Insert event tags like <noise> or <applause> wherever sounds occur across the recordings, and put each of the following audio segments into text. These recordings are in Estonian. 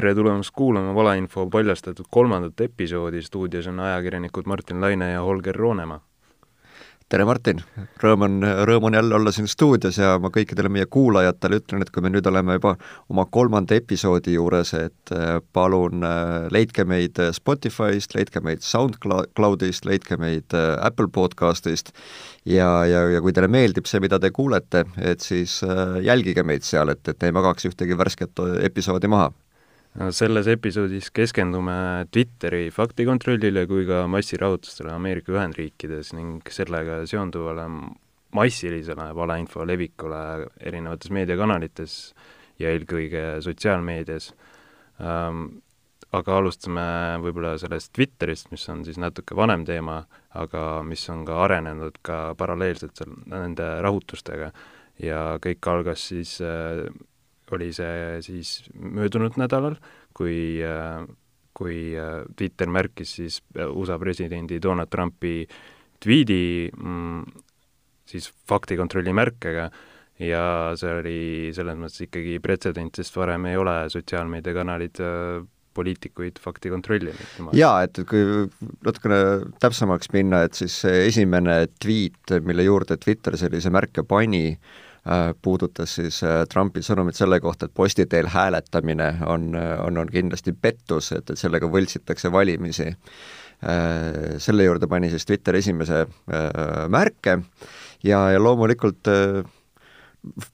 tere tulemast kuulama valeinfo paljastatud kolmandat episoodi, stuudios on ajakirjanikud Martin Laine ja Holger Roonemaa. Tere, Martin! Rõõm on, rõõm on jälle olla siin stuudios ja ma kõikidele meie kuulajatele ütlen, et kui me nüüd oleme juba oma kolmanda episoodi juures, et äh, palun äh, leidke meid Spotify'st, leidke meid SoundCloud'ist, leidke meid äh, Apple podcast'ist ja, ja, ja kui teile meeldib see, mida te kuulete, et siis jälgige meid seal, et, et ei magaks ühtegi värsket episoodi maha selles episoodis keskendume Twitteri faktikontrollile kui ka massirahutustele Ameerika Ühendriikides ning sellega seonduvale massilisele valeinfo levikule erinevates meediakanalites ja eelkõige sotsiaalmeedias ähm,. aga alustame võib-olla sellest Twitterist, mis on siis natuke vanem teema, aga mis on ka arenenud ka paralleelselt seal nende rahutustega ja kõik algas siis äh, oli see siis möödunud nädalal, kui kui Twitter märkis siis USA presidendi Donald Trumpi tweedi mm, siis faktikontrolli märkega ja see oli selles mõttes ikkagi pretsedent, sest varem ei ole sotsiaalmeediakanalid äh, poliitikuid fakti kontrollinud. jaa, et kui natukene täpsemaks minna, et siis esimene tweet, mille juurde Twitter sellise märke pani, Äh, puudutas siis äh, Trumpi sõnumit selle kohta, et posti teel hääletamine on, äh, on, on kindlasti pettus, et, et sellega võltsitakse valimisi. Selle juurde pani siis Twitter esimese märke ja, ja loomulikult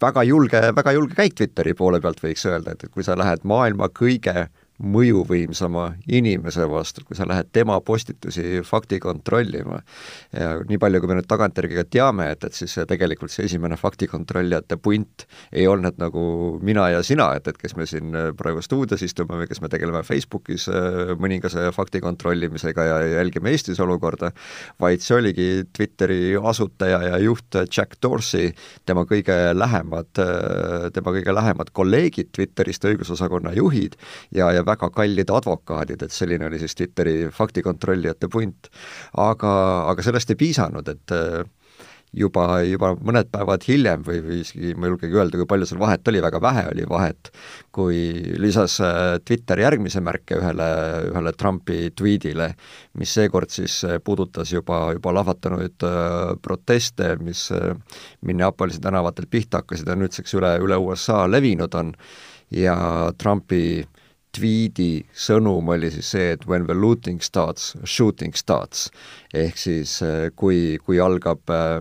väga julge, väga julge käik Twitteri poole pealt, võiks öelda, et, et kui sa lähed maailma kõige mõjuvõimsama inimese vastu, kui sa lähed tema postitusi fakti kontrollima. ja nii palju, kui me nüüd tagantjärgi ka teame, et, et siis tegelikult see esimene faktikontrollijate punt ei olnud nagu mina ja sina, et, et kes me siin praegu stuudios istume või kes me tegeleme Facebookis äh, mõningase fakti kontrollimisega ja jälgime Eestis olukorda, vaid see oligi Twitteri asutaja ja juht Jack Dorsey, tema kõige lähemad, äh, tema kõige lähemad kolleegid Twitterist, õigusosakonna juhid ja, ja väga kallid advokaadid, et selline oli siis Twitteri faktikontrollijate punt. aga, aga sellest ei piisanud, et äh, juba, juba mõned päevad hiljem või, või isegi ma ei julgegi öelda, kui palju seal vahet oli, väga vähe oli vahet, kui lisas äh, Twitter järgmise märke ühele, ühele Trumpi tweetile, mis seekord siis äh, puudutas juba, juba lahvatanuid proteste, mis Minneapolise tänavatel pihta hakkasid ja nüüdseks üle, üle USA levinud on ja Trumpi tweedi sõnum oli siis see, et when the looting starts, shooting starts. ehk siis äh, kui, kui algab äh,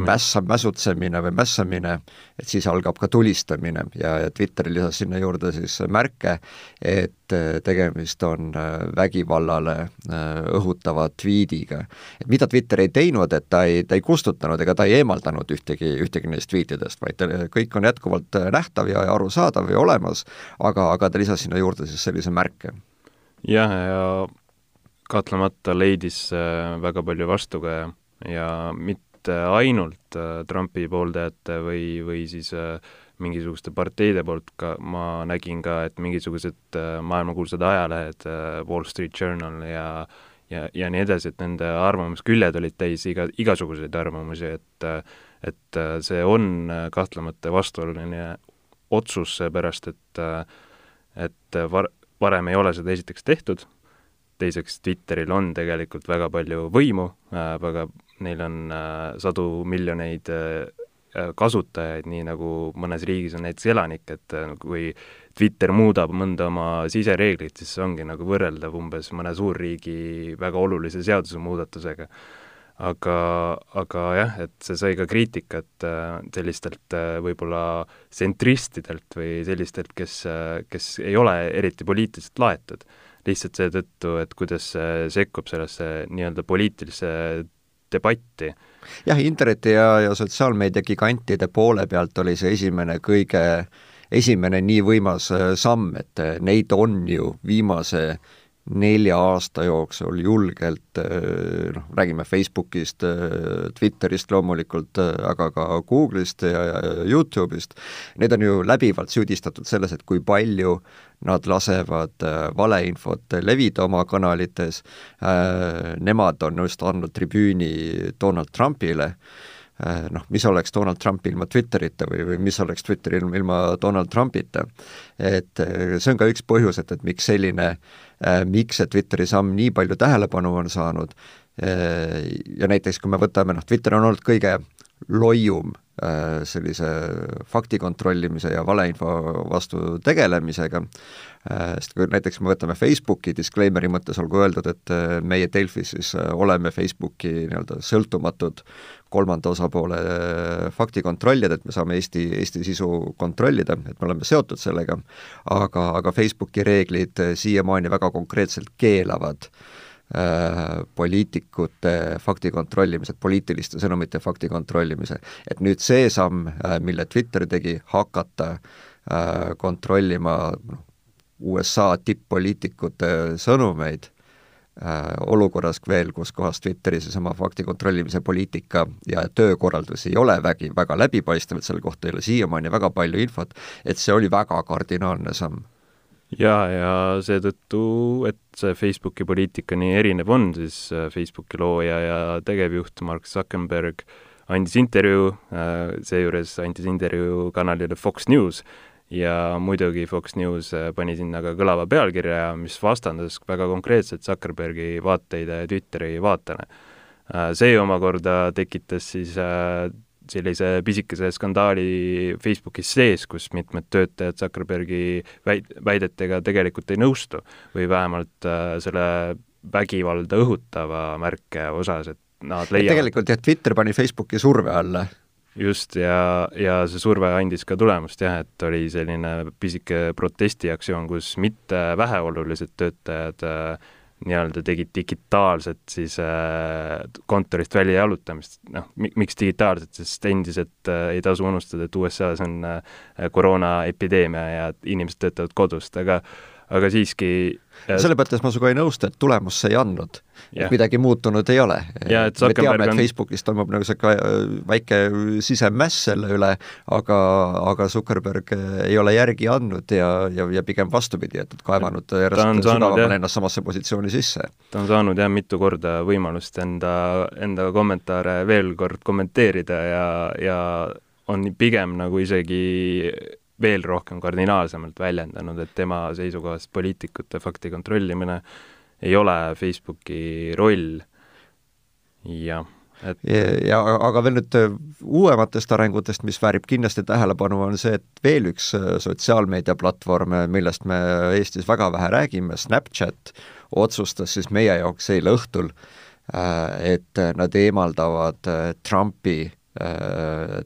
mässa, mäsutsemine või mässamine, et siis algab ka tulistamine ja, ja Twitter lisas sinna juurde siis märke, et äh, tegemist on äh, vägivallale äh, õhutava tweetiga. et mida Twitter ei teinud, et ta ei, ta ei kustutanud ega ta ei eemaldanud ühtegi, ühtegi neist tweetidest, vaid ta, kõik on jätkuvalt nähtav ja arusaadav ja olemas, aga, aga ta lisas sinna juurde siis sellise märke. jah, ja kahtlemata leidis väga palju vastukaja ja mit-, mitte ainult äh, Trumpi pooldajate või, või siis äh, mingisuguste parteide poolt, ka ma nägin ka, et mingisugused äh, maailmakuulsad ajalehed, Wall Street Journal ja ja, ja nii edasi, et nende arvamusküljed olid täis iga, igasuguseid arvamusi, et et see on kahtlemata vastuoluline otsus, seepärast et et var-, varem ei ole seda esiteks tehtud, teiseks Twitteril on tegelikult väga palju võimu äh,, väga neil on äh, sadu miljoneid äh, äh, kasutajaid, nii nagu mõnes riigis on näiteks elanikke, et kui Twitter muudab mõnda oma sisereeglit, siis see ongi nagu võrreldav umbes mõne suurriigi väga olulise seadusemuudatusega. aga, aga jah, et see sai ka kriitikat sellistelt võib-olla tsentristidelt või sellistelt, kes, kes ei ole eriti poliitiliselt laetud lihtsalt seetõttu, et kuidas see sekkub sellesse nii-öelda poliitilisse debatti. jah, interneti ja, ja sotsiaalmeedia gigantide poole pealt oli see esimene kõige, esimene nii võimas äh, samm, et äh, neid on ju viimase nelja aasta jooksul julgelt äh, noh, räägime Facebookist, Twitterist loomulikult, aga ka Google'ist ja, ja Youtube'ist, neid on ju läbivalt süüdistatud selles, et kui palju nad lasevad äh, valeinfot levida oma kanalites, äh, nemad on just andnud tribüüni Donald Trumpile, noh, mis oleks Donald Trump ilma Twitterita või, või mis oleks Twitter ilma, ilma Donald Trumpita. et see on ka üks põhjus, et, et miks selline, miks see Twitteri samm nii palju tähelepanu on saanud ja näiteks kui me võtame, noh, Twitter on olnud kõige loium Äh, sellise fakti kontrollimise ja valeinfo vastu tegelemisega, äh, sest kui näiteks me võtame Facebooki disclaimer'i mõttes, olgu öeldud, et äh, meie Delfis siis oleme Facebooki nii-öelda sõltumatud kolmanda osapoole faktikontrollijad, et me saame Eesti, Eesti sisu kontrollida, et me oleme seotud sellega, aga, aga Facebooki reeglid siiamaani väga konkreetselt keelavad äh, Äh, poliitikute fakti kontrollimise, poliitiliste sõnumite fakti kontrollimise. et nüüd see samm, äh, mille Twitter tegi, hakata äh, kontrollima noh, USA tipp-poliitikute sõnumeid olukorras veel, kus kohas Twitteris seesama fakti kontrollimise poliitika ja töökorraldus ei ole vägi, väga läbipaistev, et selle kohta ei ole siiamaani väga palju infot, et see oli väga kardinaalne samm. Ja, ja seetõttu, et see Facebooki poliitika nii erinev on, siis äh, Facebooki looja ja tegevjuht Mark Zuckerberg andis intervjuu, äh, seejuures andis intervjuu kanalile Fox News ja muidugi Fox News äh, pani sinna ka kõlava pealkirja, mis vastandas väga konkreetselt Zuckerbergi vaateid Twitteri vaatele. see omakorda tekitas siis sellise pisikese skandaali Facebookis sees, kus mitmed töötajad Zuckerbergi väid-, väidetega tegelikult ei nõustu või vähemalt äh, selle vägivalda õhutava märke osas, et nad leiavad tegelikult jah, Twitter pani Facebooki surve alla. Just, ja, ja see surve andis ka tulemust jah, et oli selline pisike protestiaktsioon, kus mitte väheolulised töötajad äh, nii-öelda tegid digitaalset siis äh, kontorist välja jalutamist, noh, miks digitaalset, sest endiselt äh, ei tasu unustada, et USA-s on äh, koroonaepideemia ja inimesed töötavad kodust, aga aga siiski selles mõttes ma sinuga ei nõustu, et tulemust see ei andnud. et midagi muutunud ei ole. me teame, et. Facebookis toimub nagu niisugune äh, väike sisemäss selle üle, aga, aga Zuckerberg äh, ei ole järgi andnud ja, ja, ja pigem vastupidi, et kaevanud järjest sügavamale ennast samasse positsiooni sisse. ta on saanud jah, mitu korda võimalust enda, enda kommentaare veel kord kommenteerida ja, ja on pigem nagu isegi veel rohkem kardinaalsemalt väljendanud, et tema seisukohast poliitikute fakti kontrollimine ei ole Facebooki roll, jah et ja, ja aga veel nüüd äh, uuematest arengutest, mis väärib kindlasti tähelepanu, on see, et veel üks äh, sotsiaalmeediaplatvorm, millest me Eestis väga vähe räägime, Snapchat, otsustas siis meie jaoks eile õhtul, äh, et nad eemaldavad Trumpi Äh,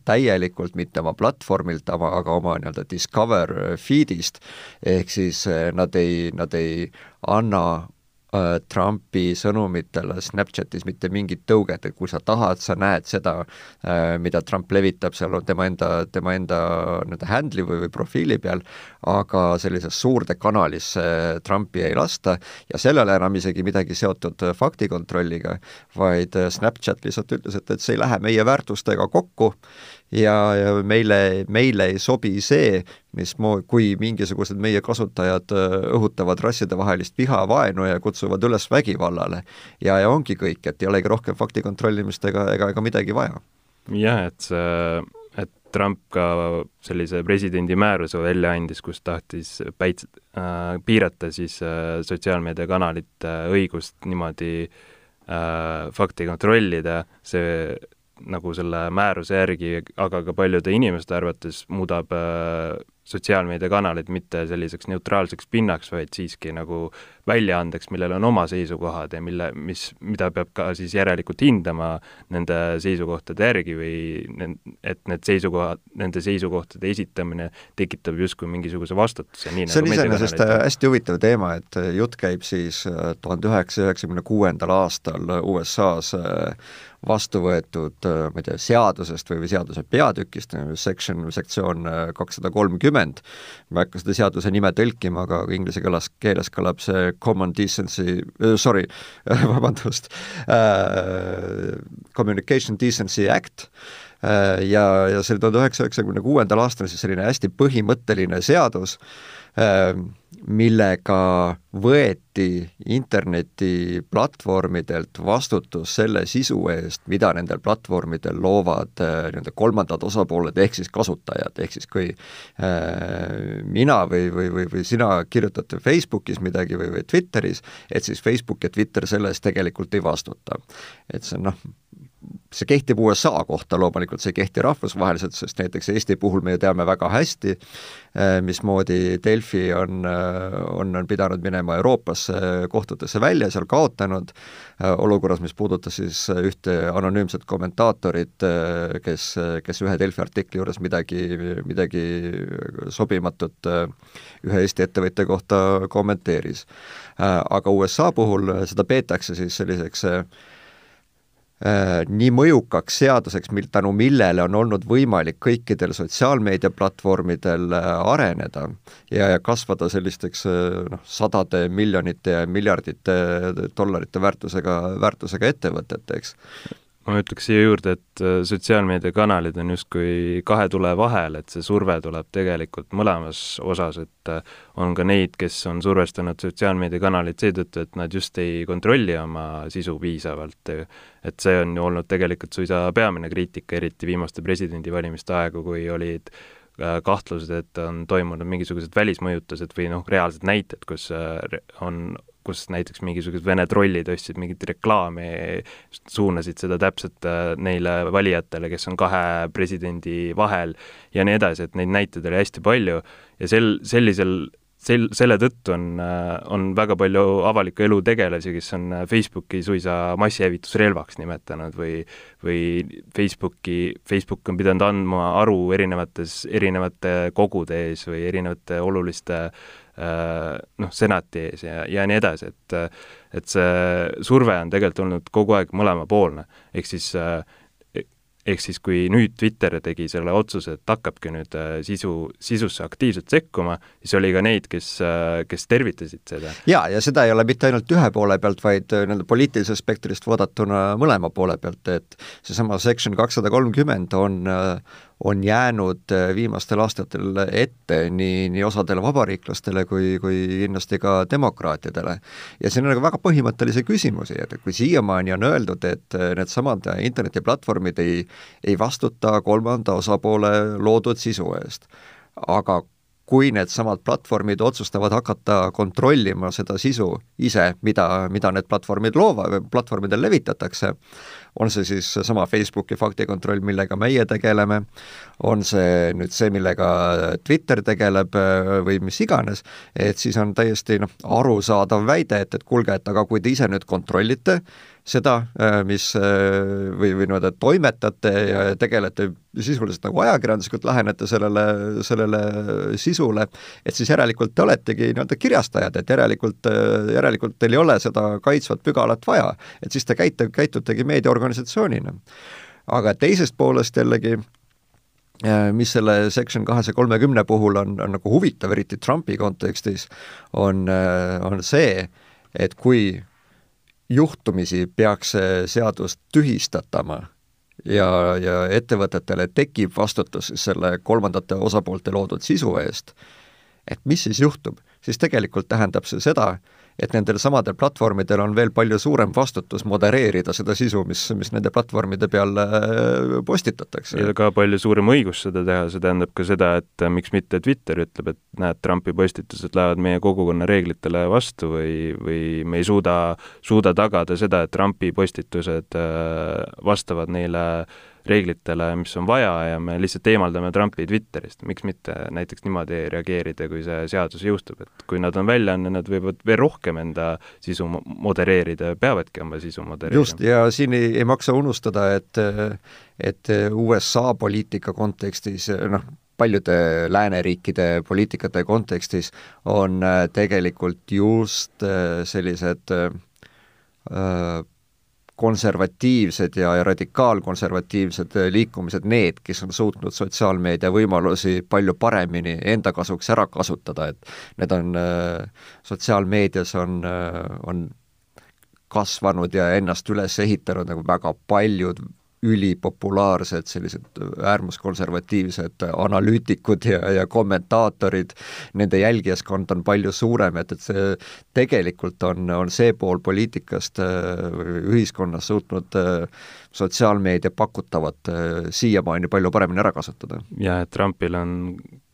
täielikult, mitte oma platvormilt, aga, aga oma nii-öelda Discover feed'ist, ehk siis äh, nad ei, nad ei anna Äh, Trumpi sõnumitele Snapchatis mitte mingit tõuget, et kui sa tahad, sa näed seda, äh, mida Trump levitab seal tema enda, tema enda nii-öelda handle'i või, või profiili peal, aga sellisesse suurde kanalisse Trumpi ei lasta ja sellele enam isegi midagi seotud faktikontrolliga, vaid Snapchat lihtsalt ütles, et, et see ei lähe meie väärtustega kokku ja, ja meile, meile ei sobi see, mis mo-, kui mingisugused meie kasutajad äh, õhutavad rassidevahelist viha, vaenu ja kutsuvad üles vägivallale. ja, ja ongi kõik, et ei olegi rohkem fakti kontrollimist ega, ega, ega midagi vaja. jah, et see, et Trump ka sellise presidendi määruse välja andis, kus tahtis päits- äh,, piirata siis äh, sotsiaalmeediakanalite äh, õigust niimoodi äh, fakti kontrollida, see nagu selle määruse järgi, aga ka paljude inimeste arvates muudab äh, sotsiaalmeediakanalid mitte selliseks neutraalseks pinnaks, vaid siiski nagu väljaandeks, millel on oma seisukohad ja mille, mis, mida peab ka siis järelikult hindama nende seisukohtade järgi või et need seisukohad, nende seisukohtade esitamine tekitab justkui mingisuguse vastutuse, see nagu on iseenesest hästi huvitav teema, et jutt käib siis äh, tuhande üheksasaja üheksakümne kuuendal aastal USA-s äh, vastu võetud, äh, ma ei tea, seadusest või, või seaduse peatükist, section, sektsioon kakssada kolmkümmend, ma ei hakka seda seaduse nime tõlkima, aga inglise keeles, keeles kõlab see common decency uh,, sorry <laughs> vabandust uh,, Communication Decency Act ja, ja see oli tuhande üheksasaja üheksakümne kuuendal aastal siis selline hästi põhimõtteline seadus, millega võeti internetiplatvormidelt vastutus selle sisu eest, mida nendel platvormidel loovad äh, nii-öelda kolmandad osapooled, ehk siis kasutajad, ehk siis kui äh, mina või, või, või, või sina kirjutate Facebookis midagi või, või Twitteris, et siis Facebook ja Twitter selle eest tegelikult ei vastuta. et see on noh, see kehtib USA kohta loomulikult, see ei kehti rahvusvaheliselt, sest näiteks Eesti puhul me ju teame väga hästi, eh, mismoodi Delfi on, eh, on, on pidanud minema Euroopasse kohtutesse välja, seal kaotanud, eh, olukorras, mis puudutas siis ühte anonüümset kommentaatorit, kes, kes ühe Delfi artikli juures midagi, midagi sobimatut ühe Eesti ettevõtja kohta kommenteeris. aga USA puhul seda peetakse siis selliseks nii mõjukaks seaduseks, mil, tänu millele on olnud võimalik kõikidel sotsiaalmeediaplatvormidel äh, areneda ja, ja kasvada sellisteks äh, noh, sadade miljonite ja miljardite dollarite väärtusega, väärtusega ettevõteteks ma ütleks siia juurde, et äh, sotsiaalmeediakanalid on justkui kahe tule vahel, et see surve tuleb tegelikult mõlemas osas, et äh, on ka neid, kes on survestanud sotsiaalmeediakanaleid seetõttu, et nad just ei kontrolli oma sisu piisavalt. et see on ju olnud tegelikult suisa peamine kriitika, eriti viimaste presidendivalimiste aegu, kui olid äh, kahtlused, et on toimunud mingisugused välismõjutused või noh, reaalsed näited, kus on kus näiteks mingisugused Vene trollid ostsid mingit reklaami, suunasid seda täpselt äh, neile valijatele, kes on kahe presidendi vahel ja nii edasi, et neid näiteid oli hästi palju ja sel, sellisel sel, selle tõttu on, äh, on väga palju avaliku elu tegelasi, kes on äh, Facebooki suisa massihävitusrelvaks nimetanud või või Facebooki, Facebook on pidanud andma aru erinevates, erinevate kogude ees või erinevate oluliste Äh, noh, senati ees ja, ja nii edasi, et et see surve on tegelikult olnud kogu aeg mõlemapoolne, ehk siis äh, ehk siis kui nüüd Twitter tegi selle otsuse, et hakkabki nüüd äh, sisu, sisusse aktiivselt sekkuma, siis oli ka neid, kes, äh, kes tervitasid seda. jaa, ja seda ei ole mitte ainult ühe poole pealt, vaid äh, nii-öelda poliitilisest spektrist vaadatuna mõlema poole pealt, et seesama Section kakssada kolmkümmend on on jäänud viimastel aastatel ette nii, nii osadele vabariiklastele kui, kui kindlasti ka demokraatidele. ja siin on nagu väga põhimõttelisi küsimusi, et kui siiamaani on öeldud, et needsamad internetiplatvormid ei ei vastuta kolmanda osapoole loodud sisu eest. aga kui needsamad platvormid otsustavad hakata kontrollima seda sisu ise, mida, mida need platvormid loova-, platvormidel levitatakse, on see siis seesama Facebooki faktikontroll, millega meie tegeleme, on see nüüd see, millega Twitter tegeleb või mis iganes, et siis on täiesti noh, arusaadav väide, et, et kuulge, et aga kui te ise nüüd kontrollite, seda, äh, mis äh, või, või niimoodi toimetate ja tegelete sisuliselt nagu ajakirjanduslikult lähenete sellele, sellele sisule, et siis järelikult te oletegi nii-öelda kirjastajad, et järelikult, äh, järelikult teil ei ole seda kaitsvat pügalat vaja. et siis te käite, käitutegi meediaorganisatsioonina. aga teisest poolest jällegi mis selle Section kahesaja kolmekümne puhul on, on nagu huvitav, eriti Trumpi kontekstis, on, on see, et kui juhtumisi peaks see seadus tühistatama ja, ja ettevõtetele tekib vastutus selle kolmandate osapoolte loodud sisu eest, et mis siis juhtub? siis tegelikult tähendab see seda, et nendel samadel platvormidel on veel palju suurem vastutus modereerida seda sisu, mis, mis nende platvormide peal äh, postitatakse. ja ka palju suurem õigus seda teha, see tähendab ka seda, et äh, miks mitte Twitter ütleb, et näed, Trumpi postitused lähevad meie kogukonna reeglitele vastu või, või me ei suuda, suuda tagada seda, et Trumpi postitused äh, vastavad neile reeglitele, mis on vaja ja me lihtsalt eemaldame Trumpi Twitterist, miks mitte näiteks niimoodi reageerida, kui see seadus jõustub, et kui nad on väljaanne, nad võivad veel rohkem enda sisu modereerida ja peavadki oma sisu modereerima. just, ja siin ei, ei maksa unustada, et et USA poliitika kontekstis noh, paljude lääneriikide poliitikate kontekstis on tegelikult just sellised äh, konservatiivsed ja, ja radikaalkonservatiivsed liikumised need, kes on suutnud sotsiaalmeedia võimalusi palju paremini enda kasuks ära kasutada, et need on äh,, sotsiaalmeedias on äh,, on kasvanud ja ennast üles ehitanud nagu väga paljud ülipopulaarsed sellised äärmuskonservatiivsed analüütikud ja, ja kommentaatorid, nende jälgijaskond on palju suurem, et, et see tegelikult on, on see pool poliitikast ühiskonnas suutnud sotsiaalmeedia pakutavat siiamaani palju paremini ära kasutada. jah, et Trumpil on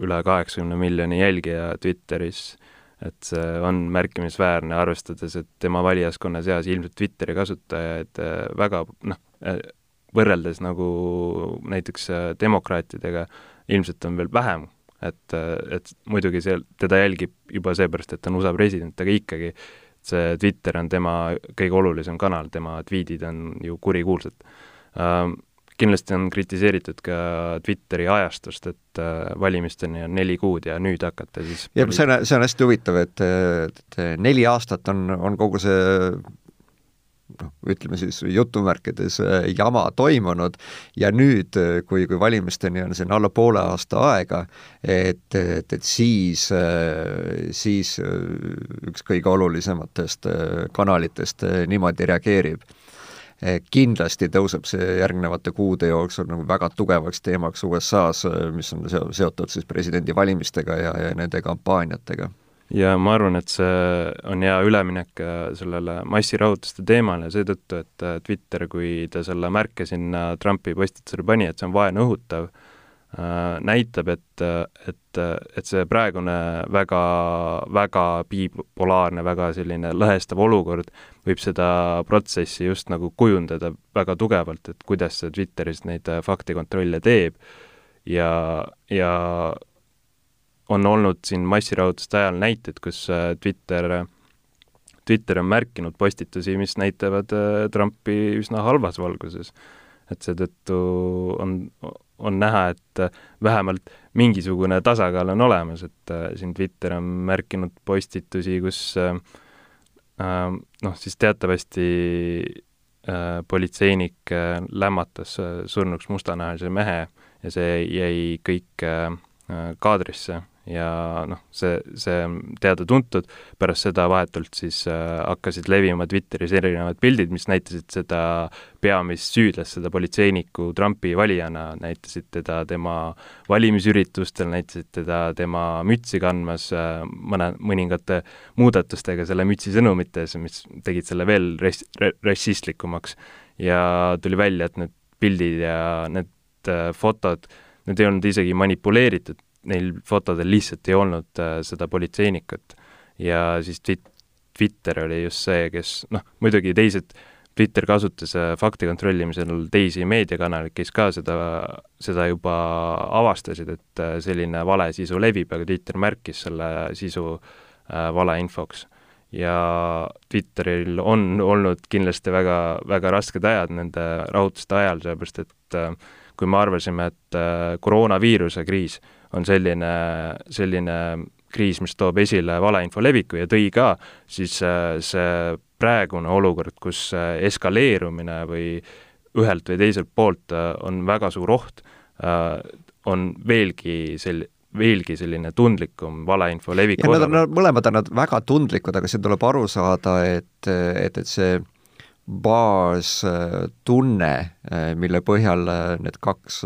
üle kaheksakümne miljoni jälgija Twitteris et see on märkimisväärne, arvestades, et tema valijaskonna seas ilmselt Twitteri kasutajaid äh, väga noh, äh, võrreldes nagu näiteks äh, demokraatidega ilmselt on veel vähem, et, et muidugi see, teda jälgib juba seepärast, et ta on USA president, aga ikkagi see Twitter on tema kõige olulisem kanal, tema tweetid on ju kurikuulsad. Kindlasti on kritiseeritud ka Twitteri ajastust, et äh, valimisteni on neli kuud ja nüüd hakata siis ja see on, see on hästi huvitav, et, et neli aastat on, on kogu see noh, ütleme siis jutumärkides äh, jama toimunud. Ja nüüd, kui, kui valimisteni on siin alla poole aasta aega, et, et, et siis, äh, siis üks kõige olulisematest kanalitest niimoodi reageerib. Kindlasti tõuseb see järgnevate kuude jooksul nagu väga tugevaks teemaks USA-s, mis on seotud siis presidendivalimistega ja, ja nende kampaaniatega ja ma arvan, et see on hea üleminek sellele massirahutuste teemale seetõttu, et Twitter, kui ta selle märke sinna Trumpi postitusele pani, et see on vaenu õhutav, Äh, näitab, et, et, et see praegune väga, väga bipolaarne, väga selline lõhestav olukord võib seda protsessi just nagu kujundada väga tugevalt, et kuidas see Twitteris neid faktikontrolle teeb. Ja, ja on olnud siin massirahutuste ajal näiteid, kus äh, Twitter, Twitter on märkinud postitusi, mis näitavad äh, Trumpi üsna halvas valguses. et seetõttu on, on näha, et äh, vähemalt mingisugune tasakaal on olemas, et siin Twitter on märkinud postitusi, kus noh, siis teatavasti politseinik lämmatas surnuks mustanahalise mehe ja see jäi kõik kaadrisse ja noh, see, see on teada-tuntud, pärast seda vahetult siis äh, hakkasid levima Twitteris erinevad pildid, mis näitasid seda peamist süüdlast, seda politseinikku Trumpi valijana, näitasid teda tema valimisüritustel, näitasid teda tema mütsi kandmas äh, mõne, mõningate muudatustega selle mütsi sõnumites, mis tegid selle veel res-, rassistlikumaks. ja tuli välja, et need pildid ja need äh, fotod, need ei olnud isegi manipuleeritud, neil fotodel lihtsalt ei olnud äh, seda politseinikut. ja siis twit-, Twitter oli just see, kes noh, muidugi teised, Twitter kasutas äh, fakti kontrollimisel teisi meediakanaleid, kes ka seda, seda juba avastasid, et äh, selline vale sisu levib, aga Twitter märkis selle sisu äh, valeinfoks. ja Twitteril on olnud kindlasti väga, väga rasked ajad nende rahutuste ajal, sellepärast et äh, kui me arvasime, et äh, koroonaviiruse kriis on selline, selline kriis, mis toob esile valeinfo leviku ja tõi ka siis äh, see praegune olukord, kus äh, eskaleerumine või ühelt või teiselt poolt äh, on väga suur oht, on veelgi sel-, veelgi selline tundlikum valeinfo levik. Nad on, mõlemad on nad väga tundlikud, aga siin tuleb aru saada, et, et, et see baastunne, mille põhjal need kaks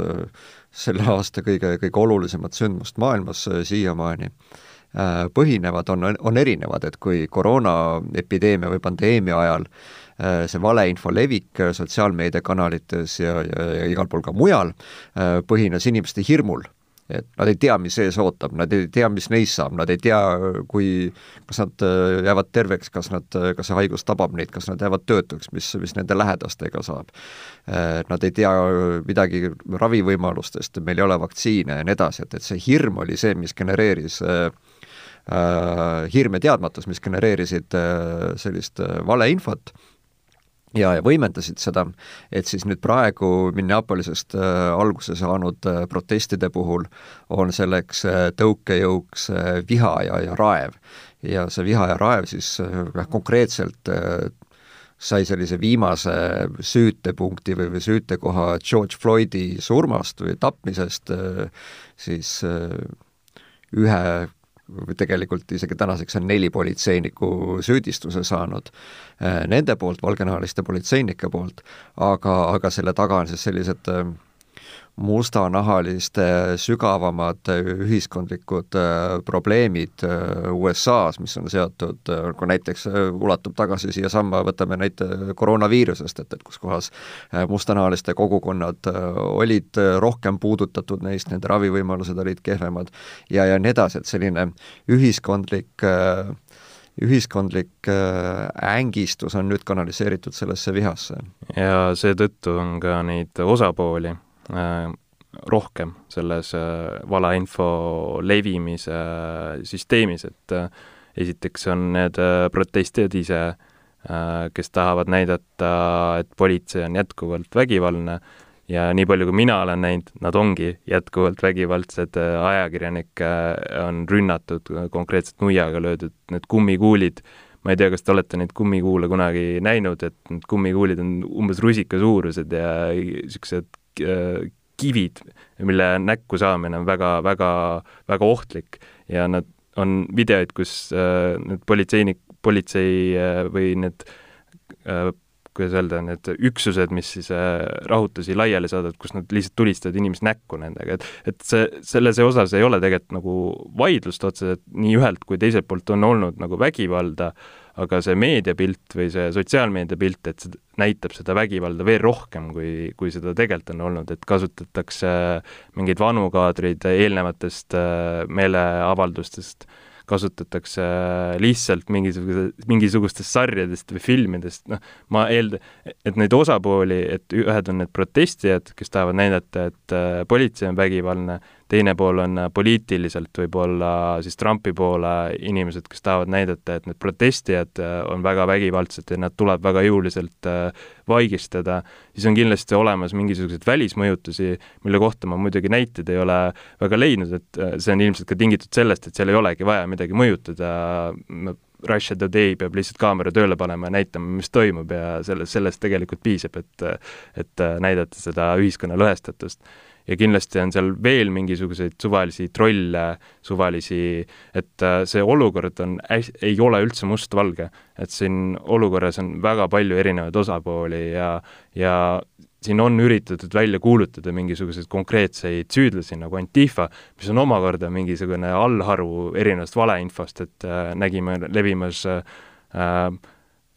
selle aasta kõige, kõige olulisemat sündmust maailmas äh, siiamaani äh, põhinevad, on, on erinevad, et kui koroonaepideemia või pandeemia ajal äh, see valeinfo levik sotsiaalmeediakanalites ja, ja, ja igal pool ka mujal põhines inimeste hirmul et nad ei tea, mis ees ootab, nad ei tea, mis neist saab, nad ei tea, kui, kas nad äh, jäävad terveks, kas nad, äh, kas see haigus tabab neid, kas nad jäävad töötuks, mis, mis nende lähedastega saab. Äh, nad ei tea midagi ravivõimalustest, meil ei ole vaktsiine ja nii edasi, et, et see hirm oli see, mis genereeris hirm ja teadmatus, mis genereerisid sellist valeinfot ja, ja võimendasid seda, et siis nüüd praegu Minneapolisest äh, alguse saanud äh, protestide puhul on selleks äh, tõukejõuks viha ja, ja raev. ja see viha ja raev siis konkreetselt sai sellise viimase süütepunkti või, või süütekoha George Floydi surmast või tapmisest siis ühe tegelikult isegi tänaseks on neli politseinikku süüdistuse saanud nende poolt, valgenahaliste politseinike poolt, aga, aga selle taga on siis sellised mustanahaliste sügavamad ühiskondlikud äh, probleemid äh, USA-s, mis on seotud, äh, kui näiteks ulatub tagasi siiasamma, võtame näite koroonaviirusest, et, et kus kohas mustanahaliste kogukonnad olid rohkem puudutatud neist, nende ravivõimalused olid kehvemad ja, ja nii edasi, et selline ühiskondlik ühiskondlik ängistus on nüüd kanaliseeritud sellesse vihasse. ja seetõttu on ka neid osapooli Äh, rohkem selles äh, valeinfo levimise äh, süsteemis, et esiteks on need protestijad ise, kes tahavad näidata, et politsei on jätkuvalt vägivaldne ja nii palju, kui mina olen näinud, nad ongi jätkuvalt vägivaldsed, ajakirjanikke on rünnatud, konkreetselt nuiaga löödud, need kummikuulid, ma ei tea, kas te olete neid kummikuule kunagi näinud, et need kummikuulid on umbes rusika suurused ja niisugused Äh, kivid, mille näkku saamine on väga, väga, väga ohtlik. Ja nad, on videoid, kus äh, need politseinik, politsei äh, või need kuidas öelda, need üksused, mis siis rahutusi laiali saadavad, kus nad lihtsalt tulistavad inimest näkku nendega, et et see, selles osas ei ole tegelikult nagu vaidlust otseselt, nii ühelt kui teiselt poolt on olnud nagu vägivalda, aga see meediapilt või see sotsiaalmeedia pilt, et see näitab seda vägivalda veel rohkem, kui, kui seda tegelikult on olnud, et kasutatakse mingeid vanu kaadreid eelnevatest äh, meeleavaldustest, kasutatakse lihtsalt mingisuguse, mingisugustest sarjadest või filmidest, noh, ma eeldan, et neid osapooli, et ühed on need protestijad, kes tahavad näidata, et äh, politsei on vägivaldne, teine pool on äh, poliitiliselt võib-olla siis Trumpi poole inimesed, kes tahavad näidata, et need protestijad äh, on väga vägivaldsed ja nad tuleb väga jõuliselt äh, vaigistada, siis on kindlasti olemas mingisuguseid välismõjutusi, mille kohta ma muidugi näiteid ei ole väga leidnud, et see on ilmselt ka tingitud sellest, et seal ei olegi vaja midagi mõjutada, Russia Today peab lihtsalt kaamera tööle panema ja näitama, mis toimub ja selles, sellest tegelikult piisab, et et näidata seda ühiskonna lõhestatust ja kindlasti on seal veel mingisuguseid suvalisi trolle, suvalisi, et äh, see olukord on, ei ole üldse mustvalge. et siin olukorras on väga palju erinevaid osapooli ja, ja siin on üritatud välja kuulutada mingisuguseid konkreetseid süüdlasi nagu Antifa, mis on omakorda mingisugune allharu erinevast valeinfost, et äh, nägime levimas äh,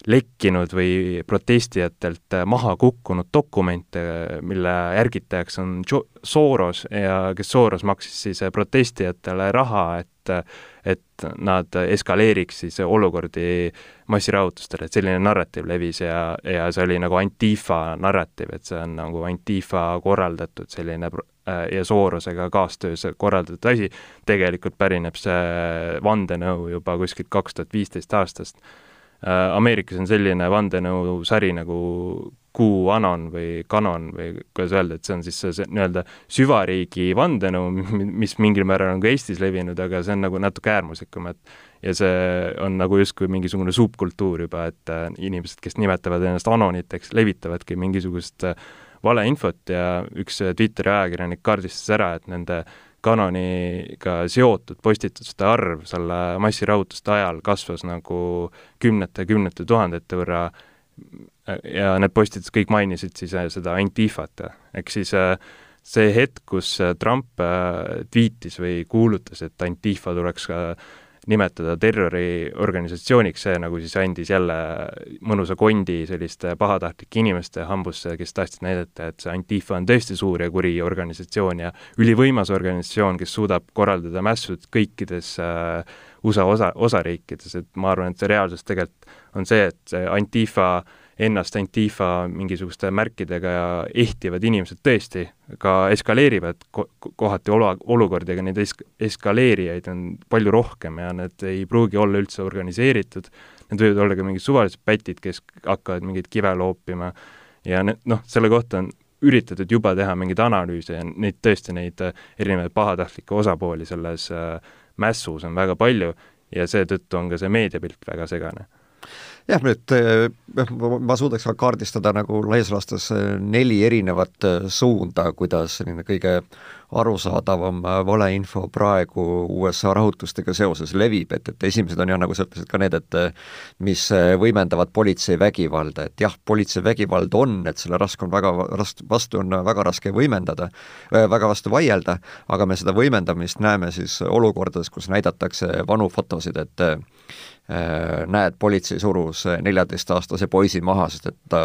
lekkinud või protestijatelt maha kukkunud dokumente, mille järgitajaks on jo-, Soros ja kes Soros maksis siis protestijatele raha, et et nad eskaleeriks siis olukordi massirahutustele, et selline narratiiv levis ja, ja see oli nagu Antifa narratiiv, et see on nagu Antifa korraldatud selline ja Sorosega kaastöös korraldatud asi, tegelikult pärineb see vandenõu juba kuskilt kaks tuhat viisteist aastast. Äh, Ameerikas on selline vandenõusari nagu QAnon või Canon või kuidas öelda, et see on siis see, see nii-öelda süvariigi vandenõu, mis mingil määral on ka Eestis levinud, aga see on nagu natuke äärmuslikum, et ja see on nagu justkui mingisugune subkultuur juba, et äh, inimesed, kes nimetavad ennast anoniteks, levitavadki mingisugust äh, valeinfot ja üks Twitteri ajakirjanik kaardistas ära, et nende kanoniga seotud postituste arv selle massirahutuste ajal kasvas nagu kümnete-kümnete tuhandete võrra. Ja need postitused kõik mainisid siis äh, seda Antifat, ehk siis äh, see hetk, kus äh, Trump tweetis või kuulutas, et Antifa tuleks nimetada terroriorganisatsiooniks, see nagu siis andis jälle mõnusa kondi selliste pahatahtlike inimeste hambusse, kes tahtsid näidata, et see Antifa on tõesti suur ja kuri organisatsioon ja ülivõimas organisatsioon, kes suudab korraldada mässud kõikides äh, USA osa, osariikides, et ma arvan, et see reaalsus tegelikult on see, et see Antifa äh, ennast Antifa mingisuguste märkidega ja ehtivad inimesed tõesti ka eskaleerivad ko-, kohati olu-, olukordi, aga neid esk-, eskaleerijaid on palju rohkem ja need ei pruugi olla üldse organiseeritud, need võivad olla ka mingid suvalised pätid, kes hakkavad mingeid kive loopima ja need, noh, selle kohta on üritatud juba teha mingeid analüüse ja neid tõesti, neid erinevaid pahatahtlikke osapooli selles äh, mässus on väga palju ja seetõttu on ka see meediapilt väga segane jah, nüüd ma suudaks ka kaardistada nagu laias laastus neli erinevat suunda, kuidas selline kõige arusaadavam valeinfo praegu USA rahutustega seoses levib, et, et esimesed on jah, nagu sa ütlesid ka need, et mis võimendavad politsei vägivalda, et jah, politsei vägivald on, et selle raske on väga rast-, vastu on väga raske võimendada, väga vastu vaielda, aga me seda võimendamist näeme siis olukordades, kus näidatakse vanu fotosid, et näed, politsei surus neljateistaastase poisi maha, sest et ta,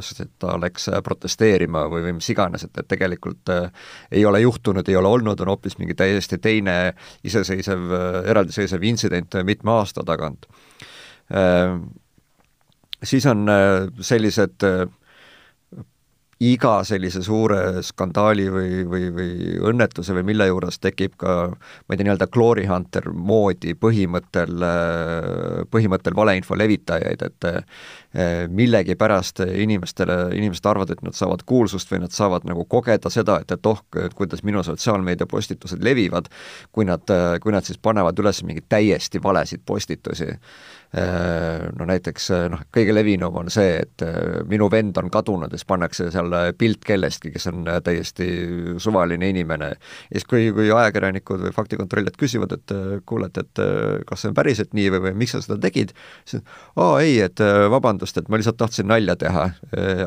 sest et ta läks protesteerima või, või mis iganes, et, et tegelikult äh, ei ole juhtunud, ei ole olnud, on hoopis mingi täiesti teine iseseisev, eraldiseisev intsident mitme aasta tagant. Äh, siis on sellised iga sellise suure skandaali või, või, või õnnetuse või mille juures tekib ka ma ei tea, nii-öelda glory hunter moodi põhimõttel, põhimõttel valeinfo levitajaid, et eh, millegipärast inimestele, inimesed arvavad, et nad saavad kuulsust või nad saavad nagu kogeda seda, et, et oh, kuidas minu sotsiaalmeedia postitused levivad, kui nad, kui nad siis panevad üles mingeid täiesti valesid postitusi no näiteks äh, noh, kõige levinum on see, et äh, minu vend on kadunud ja siis pannakse seal pilt kellestki, kes on täiesti suvaline inimene. ja siis, kui, kui ajakirjanikud või faktikontrollijad küsivad, et kuule, et, et kas see on päriselt nii või, või miks sa seda tegid, siis aa ei, et vabandust, et ma lihtsalt tahtsin nalja teha.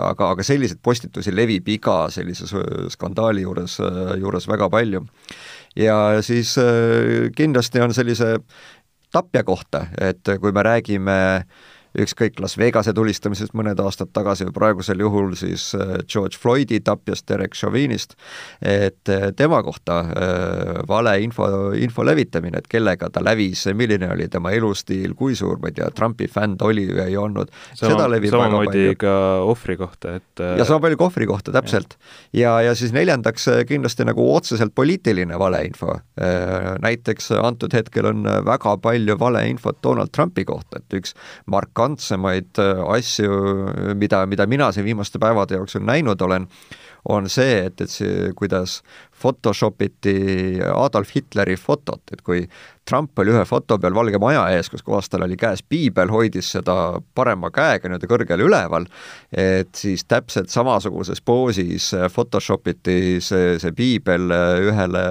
aga, aga selliseid postitusi levib iga sellise skandaali juures, juures väga palju ja siis kindlasti on sellise tapja kohta, et kui me räägime ükskõik Las Vegase tulistamisest mõned aastad tagasi või praegusel juhul siis äh, George Floydi tapjast Derek Chauvinist, et äh, tema kohta äh, valeinfo, info levitamine, et kellega ta lävis, milline oli tema elustiil, kui suur, ma ei tea, Trumpi fänn ta oli või ei olnud, seda levib väga palju. ka ohvri kohta, et ja sama palju ka ohvri kohta, täpselt. ja, ja siis neljandaks kindlasti nagu otseselt poliitiline valeinfo. näiteks antud hetkel on väga palju valeinfot Donald Trumpi kohta, et üks Mark markantsemaid äh, asju, mida, mida mina siin viimaste päevade jooksul näinud olen, on see, et, et see, kuidas Photoshop iti Adolf Hitleri fotot, et kui Trump oli ühe foto peal Valge Maja ees, kus kohas tal oli käes piibel, hoidis seda parema käega nii-öelda kõrgel üleval, et siis täpselt samasuguses poosis Photoshop iti see, see piibel ühele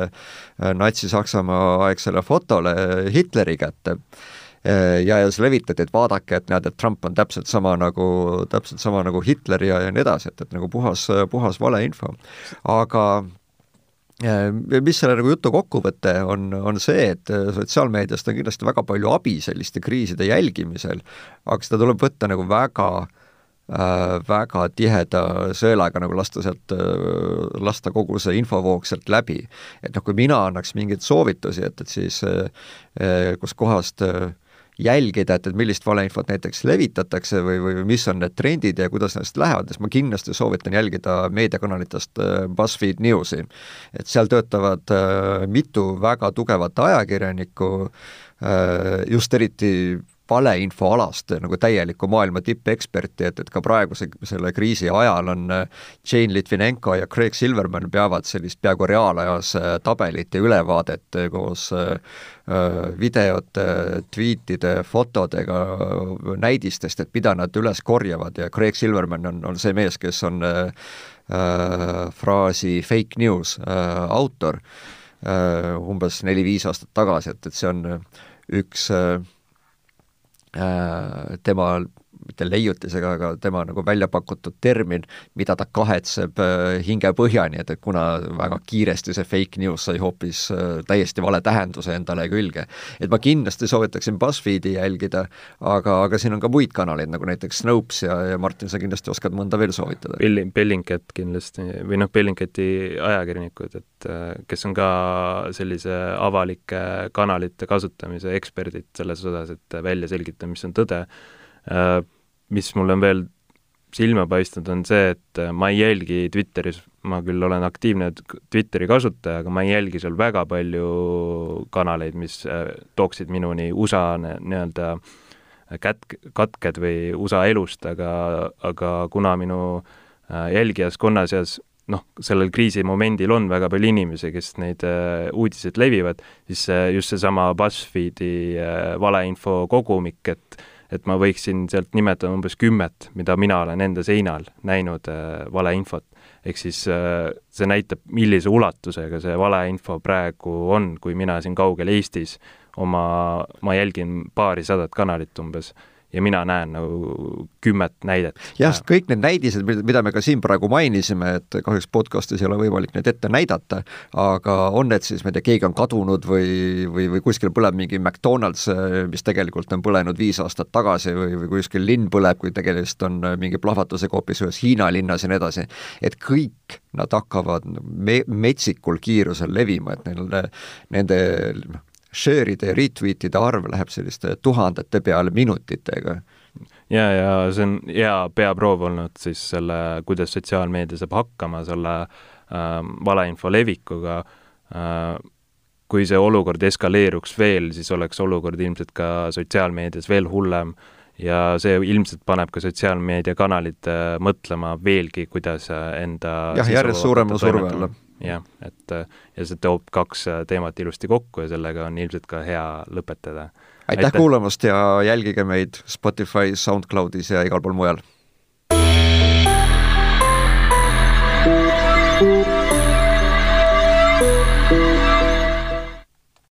Natsi-Saksamaa aegsele fotole Hitleri kätte. Äh, ja, ja siis levitati, et vaadake, et näed, et Trump on täpselt sama nagu, täpselt sama nagu Hitler ja, ja nii edasi, et, et nagu puhas, puhas valeinfo. aga äh, mis selle nagu jutu kokkuvõte on, on see, et sotsiaalmeediast on kindlasti väga palju abi selliste kriiside jälgimisel, aga seda tuleb võtta nagu väga äh, väga tiheda sõelaga nagu lasta sealt äh,, lasta kogu see infovoog sealt läbi. et noh, kui mina annaks mingeid soovitusi, et, et siis äh, kuskohast äh, jälgida, et, et millist valeinfot näiteks levitatakse või, või mis on need trendid ja kuidas need lähevad, siis ma kindlasti soovitan jälgida meediakanalitest äh, BuzzFeed Newsi. et seal töötavad äh, mitu väga tugevat ajakirjanikku, äh, just eriti valeinfoalast nagu täielikku maailma tippeksperti, et, et ka praeguse selle kriisi ajal on Jane Litvinenko ja Craig Silverman peavad sellist peaaegu reaalajas tabelit ja ülevaadet koos videote, tweetide, fotodega, näidistest, et mida nad üles korjavad. Ja Craig Silverman on, on see mees, kes on äh, fraasi fake news äh, autor äh, umbes neli-viis aastat tagasi, et, et see on üks äh, tema mitte leiutisega, aga tema nagu välja pakutud termin, mida ta kahetseb äh, hingepõhjani, et, et kuna väga kiiresti see fake news sai hoopis äh, täiesti vale tähenduse endale külge. et ma kindlasti soovitaksin BuzzFeedi jälgida, aga, aga siin on ka muid kanaleid, nagu näiteks Snopes ja, ja Martin, sa kindlasti oskad mõnda veel soovitada. Belling, Bellingcat kindlasti või noh, Bellingcati ajakirjanikud, et äh, kes on ka sellise avalike kanalite kasutamise eksperdid selles osas, et välja selgitada, mis on tõde mis mulle on veel silma paistnud, on see, et äh, ma ei jälgi Twitteris, ma küll olen aktiivne Twitteri kasutaja, aga ma ei jälgi seal väga palju kanaleid, mis äh, tooksid minuni USA nii-öelda kät-, katked või USA elust, aga, aga kuna minu äh, jälgijaskonna seas noh, sellel kriisimomendil on väga palju inimesi, kes neid uh, uudiseid levivad, siis uh, just seesama BuzzFeedi uh, valeinfo kogumik, et et ma võiksin sealt nimetada umbes kümmet, mida mina olen enda seinal näinud äh, valeinfot. ehk siis äh, see näitab, millise ulatusega see valeinfo praegu on, kui mina siin kaugel Eestis oma, ma jälgin paarisadat kanalit umbes ja mina näen nagu kümmet näidet. jah, kõik need näidised, mida me ka siin praegu mainisime, et kahjuks podcastis ei ole võimalik neid ette näidata, aga on need siis, ma ei tea, keegi on kadunud või, või, või kuskil põleb mingi McDonalds, mis tegelikult on põlenud viis aastat tagasi või, või kuskil linn põleb, kui tegemist on mingi plahvatusega hoopis ühes Hiina linnas ja nii edasi, et kõik nad hakkavad me-, metsikul kiirusel levima, et neil, nende share'ide ja retweetide arv läheb selliste tuhandete peale minutitega. ja, ja see on hea peaproov olnud siis selle, kuidas sotsiaalmeedia saab hakkama selle äh, valeinfo levikuga äh,. kui see olukord eskaleeruks veel, siis oleks olukord ilmselt ka sotsiaalmeedias veel hullem ja see ilmselt paneb ka sotsiaalmeediakanalid mõtlema veelgi, kuidas enda jah, järjest suurema surve alla jah, et ja see toob kaks teemat ilusti kokku ja sellega on ilmselt ka hea lõpetada. aitäh kuulamast ja jälgige meid Spotify's, SoundCloudis ja igal pool mujal. thank you